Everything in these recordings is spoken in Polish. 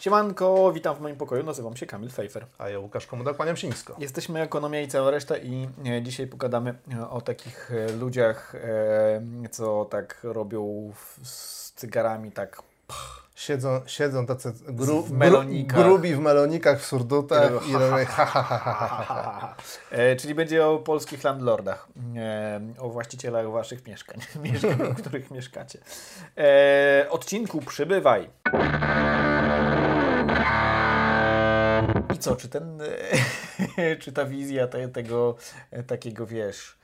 Siemanko, witam w moim pokoju, nazywam się Kamil Fejfer. A ja Łukasz Komuda, kłaniam się nisko. Jesteśmy Ekonomia i cała reszta i e, dzisiaj pogadamy e, o takich e, ludziach, co tak robią z cygarami, tak Siedzą, siedzą tacy gru, w melonikach. Grubi w melonikach, w surdutach i robią ha, ha, ha, ha, ha, ha. E, czyli będzie o polskich landlordach, e, o właścicielach waszych mieszkań, mieszkań, w których mieszkacie. E, odcinku przybywaj. Co, czy ten, czy ta wizja te, tego takiego, wiesz,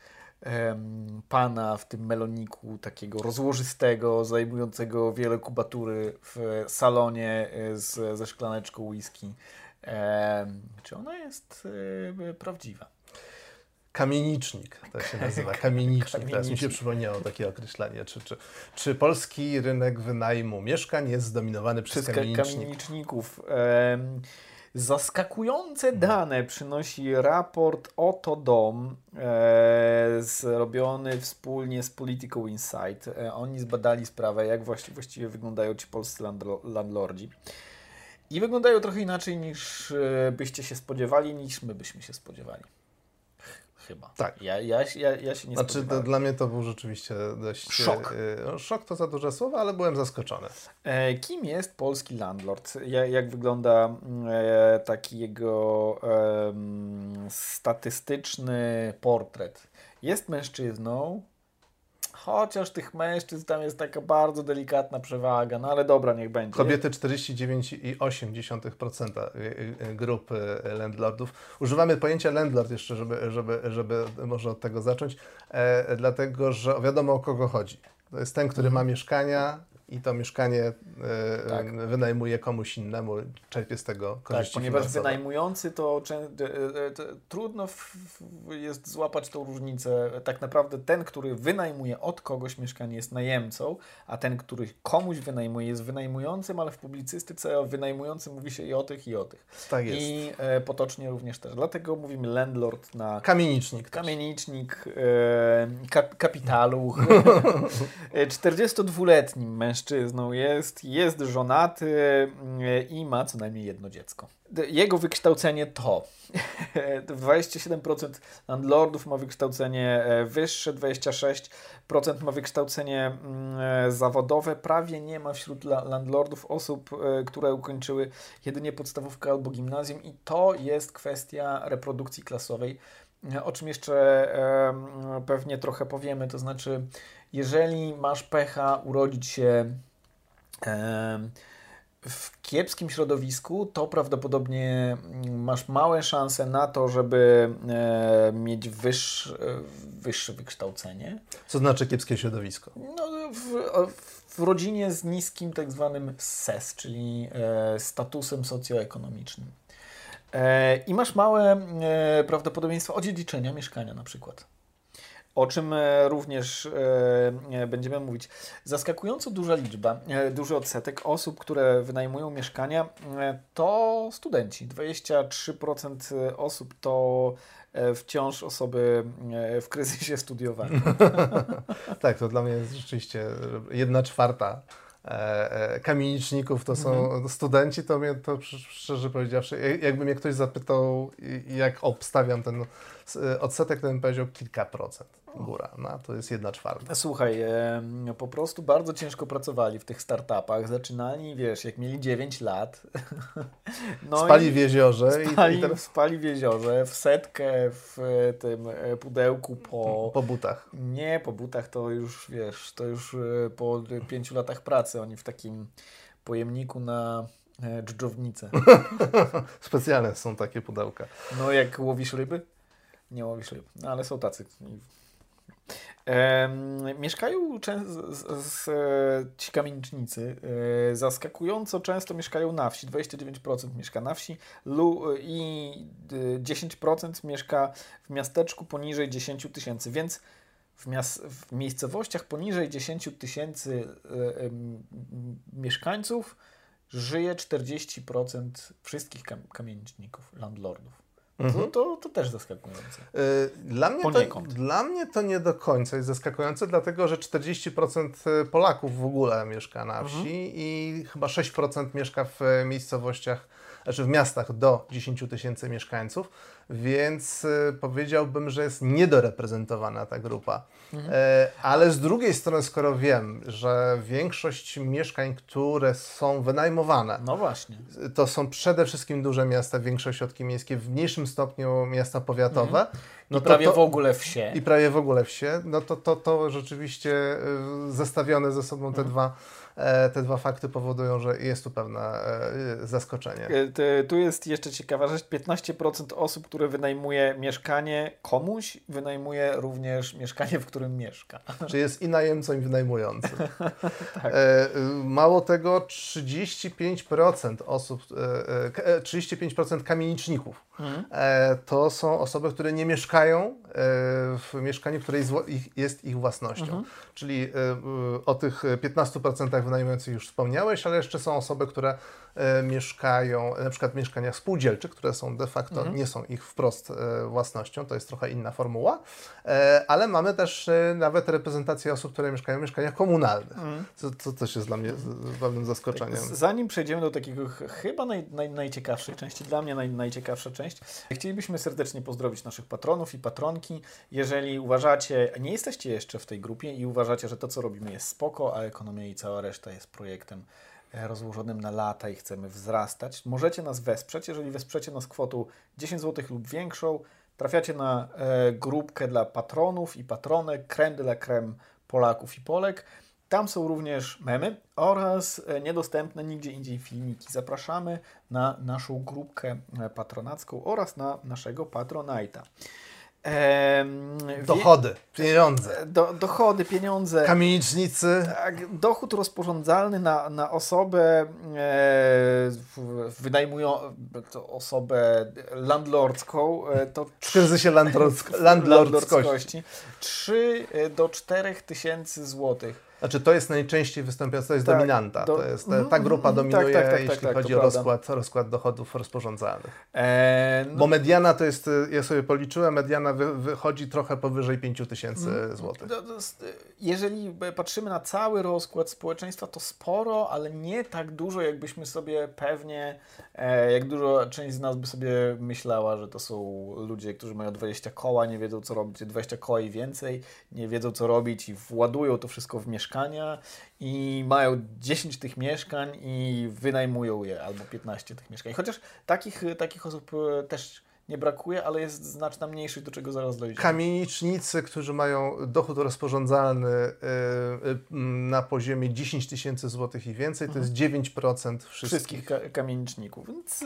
pana w tym meloniku takiego rozłożystego, zajmującego wiele kubatury w salonie e, z, ze szklaneczką whisky. Czy ona jest e, prawdziwa? Kamienicznik, to się nazywa. Kamienicznik. Teraz mi się przypomniało takie określenie. Czy, czy, czy polski rynek wynajmu mieszkań jest zdominowany przez, przez kamienicznik? kamieniczników? Zaskakujące dane przynosi raport Oto Dom, e, zrobiony wspólnie z Political Insight. E, oni zbadali sprawę, jak właściwie, właściwie wyglądają ci polscy landlordzi. I wyglądają trochę inaczej niż e, byście się spodziewali, niż my byśmy się spodziewali chyba. Tak. Ja, ja, ja, ja się nie Znaczy, to, dla mnie to był rzeczywiście dość... Szok. E, szok to za duże słowo, ale byłem zaskoczony. E, kim jest polski landlord? Jak, jak wygląda e, taki jego e, statystyczny portret? Jest mężczyzną, Chociaż tych mężczyzn tam jest taka bardzo delikatna przewaga, no ale dobra, niech będzie. Kobiety 49,8% y, y, grupy landlordów. Używamy pojęcia landlord jeszcze, żeby, żeby, żeby może od tego zacząć, e, dlatego że wiadomo o kogo chodzi. To jest ten, który ma mhm. mieszkania, i to mieszkanie e, tak. wynajmuje komuś innemu, czerpie z tego korzyści Tak, ponieważ finansowe. wynajmujący to, e, to, trudno jest złapać tą różnicę. Tak naprawdę ten, który wynajmuje od kogoś mieszkanie jest najemcą, a ten, który komuś wynajmuje jest wynajmującym, ale w publicystyce o wynajmującym mówi się i o tych, i o tych. Tak jest. I e, potocznie również też. Dlatego mówimy landlord na... Kamienicznik. Kamienicznik, e, kap, kapitalu. 42-letnim mężczyzną mężczyzną jest, jest żonaty mm, i ma co najmniej jedno dziecko. Jego wykształcenie to 27% landlordów ma wykształcenie e, wyższe, 26% ma wykształcenie mm, e, zawodowe. Prawie nie ma wśród landlordów osób, e, które ukończyły jedynie podstawówkę albo gimnazjum i to jest kwestia reprodukcji klasowej, o czym jeszcze pewnie trochę powiemy, to znaczy jeżeli masz pecha urodzić się w kiepskim środowisku, to prawdopodobnie masz małe szanse na to, żeby e, mieć wyższe, wyższe wykształcenie. Co znaczy kiepskie środowisko? No, w, w rodzinie z niskim tak zwanym SES, czyli e, statusem socjoekonomicznym. E, I masz małe prawdopodobieństwo odziedziczenia mieszkania na przykład o czym e, również e, będziemy mówić. Zaskakująco duża liczba, e, duży odsetek osób, które wynajmują mieszkania, to studenci. 23% osób to wciąż osoby w kryzysie studiowym. tak, to dla mnie jest rzeczywiście jedna czwarta kamieniczników to są mhm. studenci, to mnie to szczerze powiedziawszy, jakby mnie ktoś zapytał, jak obstawiam ten odsetek, to bym powiedział kilka procent góra. No, to jest jedna czwarta. Słuchaj, e, po prostu bardzo ciężko pracowali w tych startupach. Zaczynali, wiesz, jak mieli 9 lat. No spali w jeziorze. Spali, i teraz... spali w jeziorze, w setkę w tym e, pudełku po... Po butach. Nie, po butach to już, wiesz, to już e, po pięciu latach pracy oni w takim pojemniku na e, dżdżownicę. Specjalne są takie pudełka. No jak łowisz ryby? Nie łowisz ryb, no, ale są tacy. E, mieszkają z, z, ci kamienicznicy. E, zaskakująco często mieszkają na wsi. 29% mieszka na wsi i 10% mieszka w miasteczku poniżej 10 tysięcy, więc w, w, miejscowościach poniżej 10 tysięcy e, mieszkańców żyje 40% wszystkich kam kamieniczników, landlordów. Mhm. To, to, to, też zaskakujące. Dla mnie, to, dla mnie to nie do końca jest zaskakujące, dlatego że 40% Polaków w ogóle mieszka na wsi mhm. i chyba 6% mieszka w miejscowościach znaczy w miastach do 10 tysięcy mieszkańców, więc y, powiedziałbym, że jest niedoreprezentowana ta grupa. Mhm. E, ale z drugiej strony, skoro wiem, że większość mieszkań, które są wynajmowane, no właśnie. to są przede wszystkim duże miasta, większość środki miejskie, w mniejszym stopniu miasta powiatowe. Mhm. No I to, prawie to, w ogóle wsie. I prawie w ogóle wsie. No to, to, to rzeczywiście y, zestawione ze sobą te mhm. dwa E, te dwa fakty powodują, że jest tu pewne e, zaskoczenie. E, tu jest jeszcze ciekawa rzecz. 15% osób, które wynajmuje mieszkanie komuś, wynajmuje również mieszkanie, w którym mieszka. Czy jest i najemcą, i wynajmującym. tak. Mało tego, 35% osób, 35% kamieniczników mhm. to są osoby, które nie mieszkają w mieszkaniu, które jest ich własnością. Mhm. Czyli o tych 15% wynajmujących już wspomniałeś, ale jeszcze są osoby, które e, mieszkają na przykład w mieszkaniach spółdzielczych, które są de facto, mhm. nie są ich wprost e, własnością, to jest trochę inna formuła, e, ale mamy też nawet reprezentację osób, które mieszkają w mieszkaniach komunalnych, mhm. co, co też jest dla mnie pewnym zaskoczeniem. Zanim przejdziemy do takiego chyba naj, naj, najciekawszej części, dla mnie naj, najciekawsza część, chcielibyśmy serdecznie pozdrowić naszych patronów i patronki. Jeżeli uważacie, nie jesteście jeszcze w tej grupie i uważacie, że to, co robimy jest spoko, a ekonomia i cała reszta jest projektem e, rozłożonym na lata i chcemy wzrastać. Możecie nas wesprzeć. Jeżeli wesprzecie nas kwotą 10 zł lub większą, trafiacie na e, grupkę dla patronów i patronek, creme de la creme Polaków i Polek. Tam są również memy oraz e, niedostępne nigdzie indziej filmiki. Zapraszamy na naszą grupkę patronacką oraz na naszego Patronite'a. Dochody, pieniądze. Do, dochody, pieniądze. Kamienicznicy. Tak, dochód rozporządzalny na, na osobę e, wynajmują to osobę landlordzką. E, to w kryzysie landlordsko, landlordskości. 3 do 4 tysięcy złotych. Znaczy to jest najczęściej występująca, to jest tak, dominanta. Do, to jest, ta, ta grupa mhm, dominuje, tak, tak, tak jeśli tak, chodzi o rozkład, rozkład dochodów rozporządzalnych. E, no, Bo mediana to jest, ja sobie policzyłem, mediana wy, wychodzi trochę powyżej 5 tysięcy mm, złotych. jeżeli patrzymy na cały rozkład społeczeństwa, to sporo, ale nie tak dużo, jakbyśmy sobie pewnie, e, jak dużo część z nas by sobie myślała, że to są ludzie, którzy mają 20 koła, nie wiedzą co robić, 20 koła i więcej, nie wiedzą co robić i władują to wszystko w mieszkanie mieszkania i mają 10 tych mieszkań i wynajmują je, albo 15 tych mieszkań. Chociaż takich, takich osób e, też nie brakuje, ale jest znaczna mniejszość, do czego zaraz dojdziemy. Kamienicznicy, którzy mają dochód rozporządzalny e, na poziomie 10 tysięcy złotych i więcej, to jest 9% mhm. wszystkich, wszystkich ka kamieniczników. Więc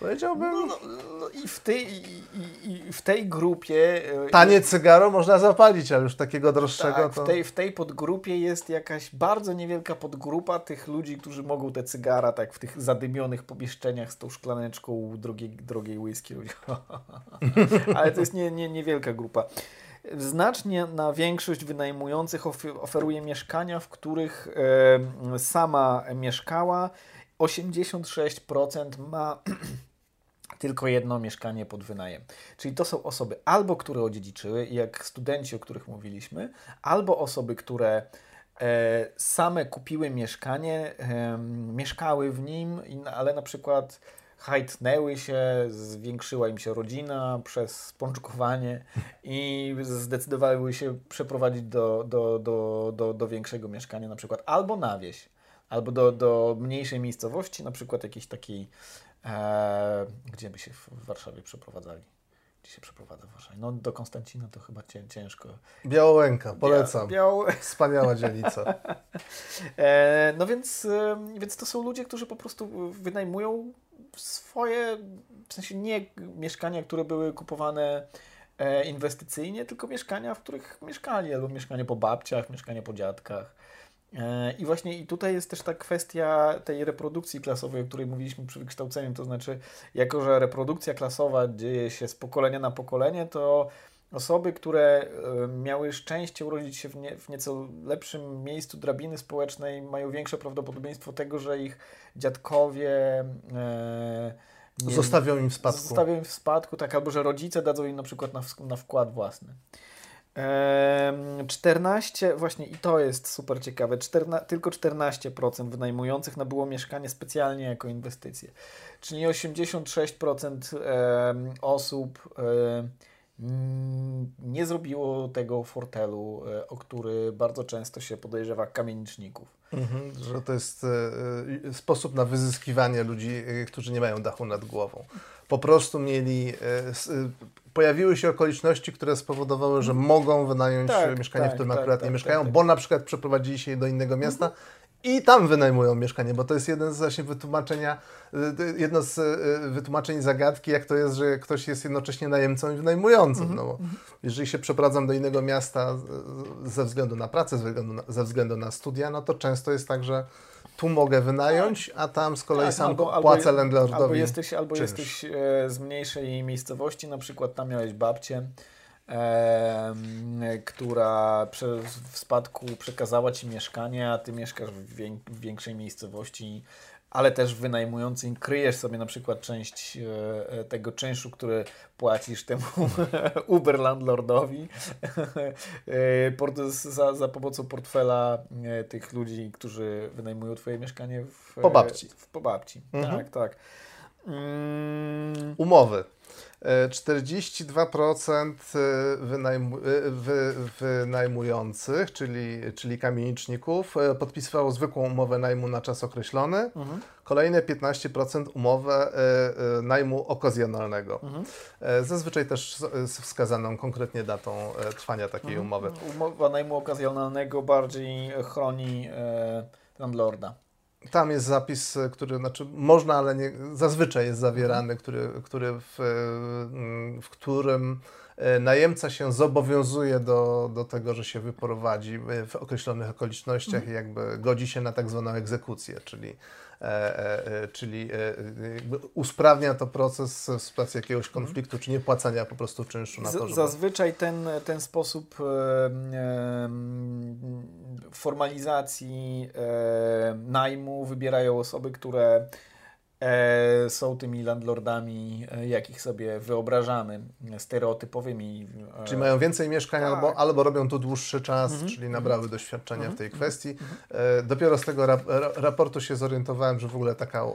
Powiedziałbym. No, no, no i, w tej, i, i, w tej grupie. E, Tanie cygaro można zapalić, ale już takiego droższego tak, to. W tej, w tej podgrupie jest jakaś bardzo niewielka podgrupa tych ludzi, którzy mogą te cygara tak w tych zadymionych pomieszczeniach z tą szklaneczką drogiej, drogiej whisky. ale to jest nie, nie, niewielka grupa. Znacznie na większość wynajmujących oferuje mieszkania, w których e, sama mieszkała. 86% ma tylko jedno mieszkanie pod wynajem. Czyli to są osoby albo, które odziedziczyły, jak studenci, o których mówiliśmy, albo osoby, które e, same kupiły mieszkanie, e, mieszkały w nim, ale na przykład hajtnęły się, zwiększyła im się rodzina przez spączkowanie i zdecydowały się przeprowadzić do, do, do, do, do większego mieszkania, na przykład albo na wieś, albo do, do mniejszej miejscowości, na przykład jakiejś takiej E, gdzie by się w Warszawie przeprowadzali? Gdzie się przeprowadza w Warszawie? No do Konstancina to chyba ciężko. Białołęka, polecam. Biał... Wspaniała dzielnica. e, no więc, więc to są ludzie, którzy po prostu wynajmują swoje, w sensie nie mieszkania, które były kupowane e, inwestycyjnie, tylko mieszkania, w których mieszkali, albo mieszkanie po babciach, mieszkanie po dziadkach. E, I właśnie i tutaj jest też ta kwestia tej reprodukcji klasowej, o której mówiliśmy przy wykształceniu, to znaczy, jako że reprodukcja klasowa dzieje się z pokolenia na pokolenie, to osoby, które e, miały szczęście urodzić się w, nie, w nieco lepszym miejscu drabiny społecznej, mają większe prawdopodobieństwo tego, że ich dziadkowie, e, nie, zostawią im w spadku. Zostawią im w spadku, tak, albo że rodzice dadzą im na przykład na, na wkład własny. 14, właśnie i to jest super ciekawe, 14, tylko 14% wynajmujących nabyło mieszkanie specjalnie jako inwestycję. Czyli 86% osób nie zrobiło tego fortelu, e, o który bardzo często się podejrzewa kamieniczników. Mhm, że to jest e, e, sposób na wyzyskiwanie ludzi, którzy nie mają dachu nad głową. Po prostu mieli pojawiły się okoliczności, które spowodowały, że mogą wynająć tak, mieszkanie, tak, w którym tak, akurat nie tak, mieszkają, tak, bo na przykład przeprowadzili się do innego miasta mhm. i tam wynajmują mieszkanie, bo to jest jeden z właśnie wytłumaczenia, y, jedno z y, wytłumaczeń zagadki, jak to jest, że ktoś jest jednocześnie najemcą i wynajmującym. Mhm. No, bo mhm. jeżeli się przeprowadzam do innego miasta ze względu na pracę, ze względu na, ze względu na studia, no to często jest tak, że tu mogę wynająć, a tam z kolei tak, sam albo, płacę albo, landlordowi. Albo jesteś, albo jesteś e, z mniejszej miejscowości, na przykład tam miałeś babcię, e, która przy, w spadku przekazała Ci mieszkanie, a Ty mieszkasz w, wiek, w większej miejscowości ale też wynajmujący kryjesz sobie na przykład część e, e, tego czynszu, który płacisz temu Uber landlordowi e, za, za pomocą portfela tych ludzi, którzy wynajmują Twoje mieszkanie w, po babci. W, po babci. Mhm. Tak, tak. Mm. Umowy. 42% e, wynajmu, e, wy, wynajmujących, czyli, czyli kamieniczników, e, podpisywało zwykłą umowę najmu na czas określony. Mhm. Kolejne 15% umowę najmu okazjonalnego. Mhm. Zazwyczaj też z wskazaną konkretnie datą trwania takiej mhm. umowy. Umowa najmu okazjonalnego bardziej chroni landlorda. Tam jest zapis, który znaczy można, ale nie, zazwyczaj jest zawierany, który, który w, w którym e, najemca się zobowiązuje do, do tego, że się wyprowadzi w określonych okolicznościach mhm. i jakby godzi się na tak zwaną egzekucję, czyli E, e, e, czyli usprawnia to proces w sytuacji jakiegoś mhm. konfliktu, czy nie płacania po prostu czynszu na to, żeby... Zazwyczaj ten, ten sposób formalizacji najmu wybierają osoby, które e, są tymi landlordami, e, jakich sobie wyobrażamy, stereotypowymi. E, czyli mają więcej mieszkań tak. albo, albo robią tu dłuższy czas, mhm. czyli nabrały mhm. doświadczenia w tej mhm. kwestii. Mhm. E, dopiero z tego rap raportu się zorientowałem, że w ogóle taka e,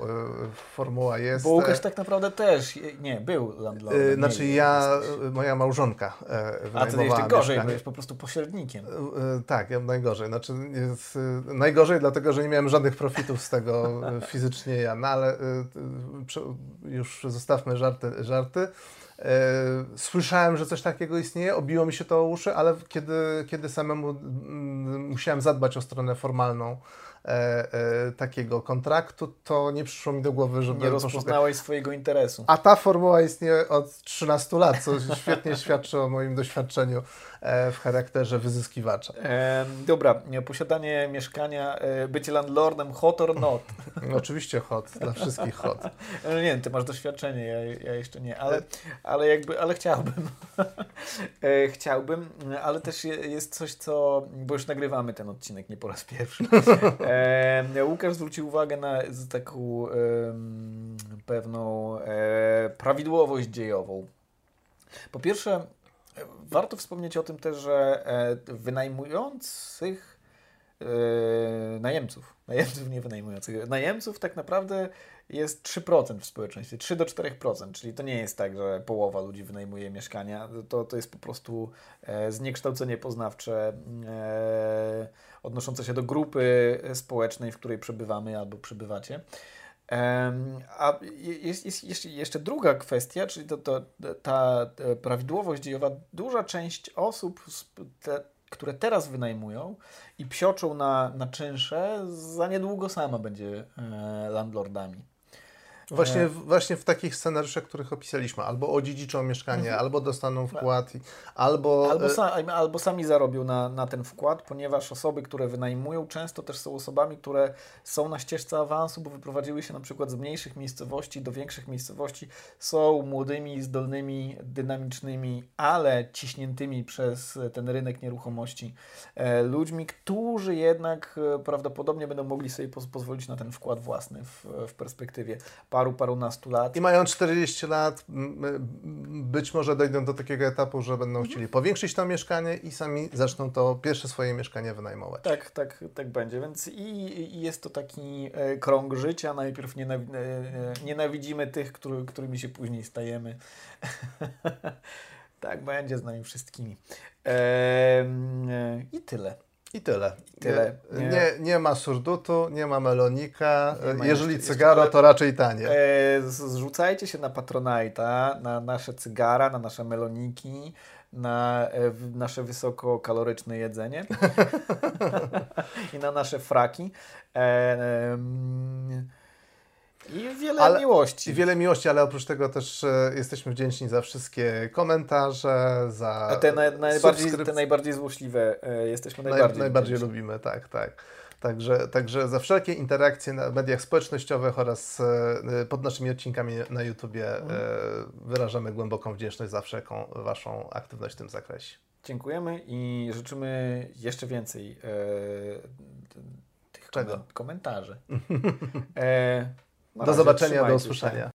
formuła jest. Bo Łukasz tak naprawdę też, nie, był landlordem. znaczy nie, ja, moja małżonka e, A ty jeszcze gorzej, byłeś po prostu pośrednikiem. tak, ja najgorzej. Znaczy, jest, najgorzej dlatego, że nie miałem żadnych profitów z tego fizycznie ja, no ale już zostawmy żarty, żarty. E, słyszałem, że coś takiego istnieje, obiło mi się to o uszy, ale kiedy, kiedy samemu mm, musiałem zadbać o stronę formalną e, e, takiego kontraktu, to nie przyszło mi do głowy, żeby... Nie rozpoznałeś swojego interesu. A ta formuła istnieje od 13 lat, co świetnie świadczy o moim doświadczeniu E, w charakterze wyzyskiwacza. E, dobra, posiadanie mieszkania, e, bycie landlordem, hot or not? No, oczywiście hot, dla wszystkich hot. No nie, ty masz doświadczenie, ja, ja jeszcze nie, ale, ale jakby, ale chciałbym. E, chciałbym, ale też jest coś, co, bo już nagrywamy ten odcinek nie po raz pierwszy. E, Łukasz zwrócił uwagę na taką pewną e, prawidłowość dziejową. Po pierwsze, Warto wspomnieć o tym też, że e, wynajmujących e, najemców, najemców nie wynajmujących, najemców tak naprawdę jest 3% w społeczeństwie, 3 do 4%, czyli to nie jest tak, że połowa ludzi wynajmuje mieszkania, to, to jest po prostu e, zniekształcenie poznawcze odnoszące się do grupy społecznej, w której przebywamy albo przebywacie. A jest, jest jeszcze druga kwestia, czyli to, to, ta prawidłowość dziejowa. Duża część osób, te, które teraz wynajmują i psioczą na, na czynsze, za niedługo sama będzie e, landlordami. Właśnie, w, właśnie w takich scenariuszach, których opisaliśmy. Albo odziedziczą mieszkanie, mhm. albo dostaną wkład, albo... Albo, sa, albo sami zarobią na, na ten wkład, ponieważ osoby, które wynajmują, często też są osobami, które są na ścieżce awansu, bo wyprowadziły się na przykład z mniejszych miejscowości do większych miejscowości, są młodymi, zdolnymi, dynamicznymi, ale ciśniętymi przez ten rynek nieruchomości e, ludźmi, którzy jednak e, prawdopodobnie będą mogli sobie poz pozwolić na ten wkład własny w, w perspektywie paru, parunastu lat. I mają 40 lat, być może dojdą do takiego etapu, że będą mhm. chcieli powiększyć to mieszkanie i sami zaczną to pierwsze swoje mieszkanie wynajmować. Tak, tak, tak będzie. Więc i, jest to taki e, krąg życia. Najpierw e, e, nienawidzimy tych, który, którymi się później stajemy. tak będzie z nami wszystkimi. E, I tyle. I tyle. I tyle. Nie, nie, nie, ma surdutu, nie ma melonika. Nie ma Jeżeli jeszcze, cygaro, jeszcze, to raczej tanie. E, zrzucajcie się na Patronite'a, na nasze cygara, na nasze meloniki, na e, nasze wysokokaloryczne jedzenie i na nasze fraki. E, i wiele ale, miłości. I wiele miłości, ale oprócz tego też e, jesteśmy wdzięczni za wszystkie komentarze, za. A te, na, najbardziej, te najbardziej złośliwe e, jesteśmy najbardziej. Naj, najbardziej lubimy, tak, tak. Także, także za wszelkie interakcje na mediach społecznościowych oraz e, pod naszymi odcinkami na YouTubie mhm. wyrażamy głęboką wdzięczność za wszelką Waszą aktywność w tym zakresie. Dziękujemy i życzymy jeszcze więcej tych Czego? komentarzy. e, do zobaczenia, do usłyszenia.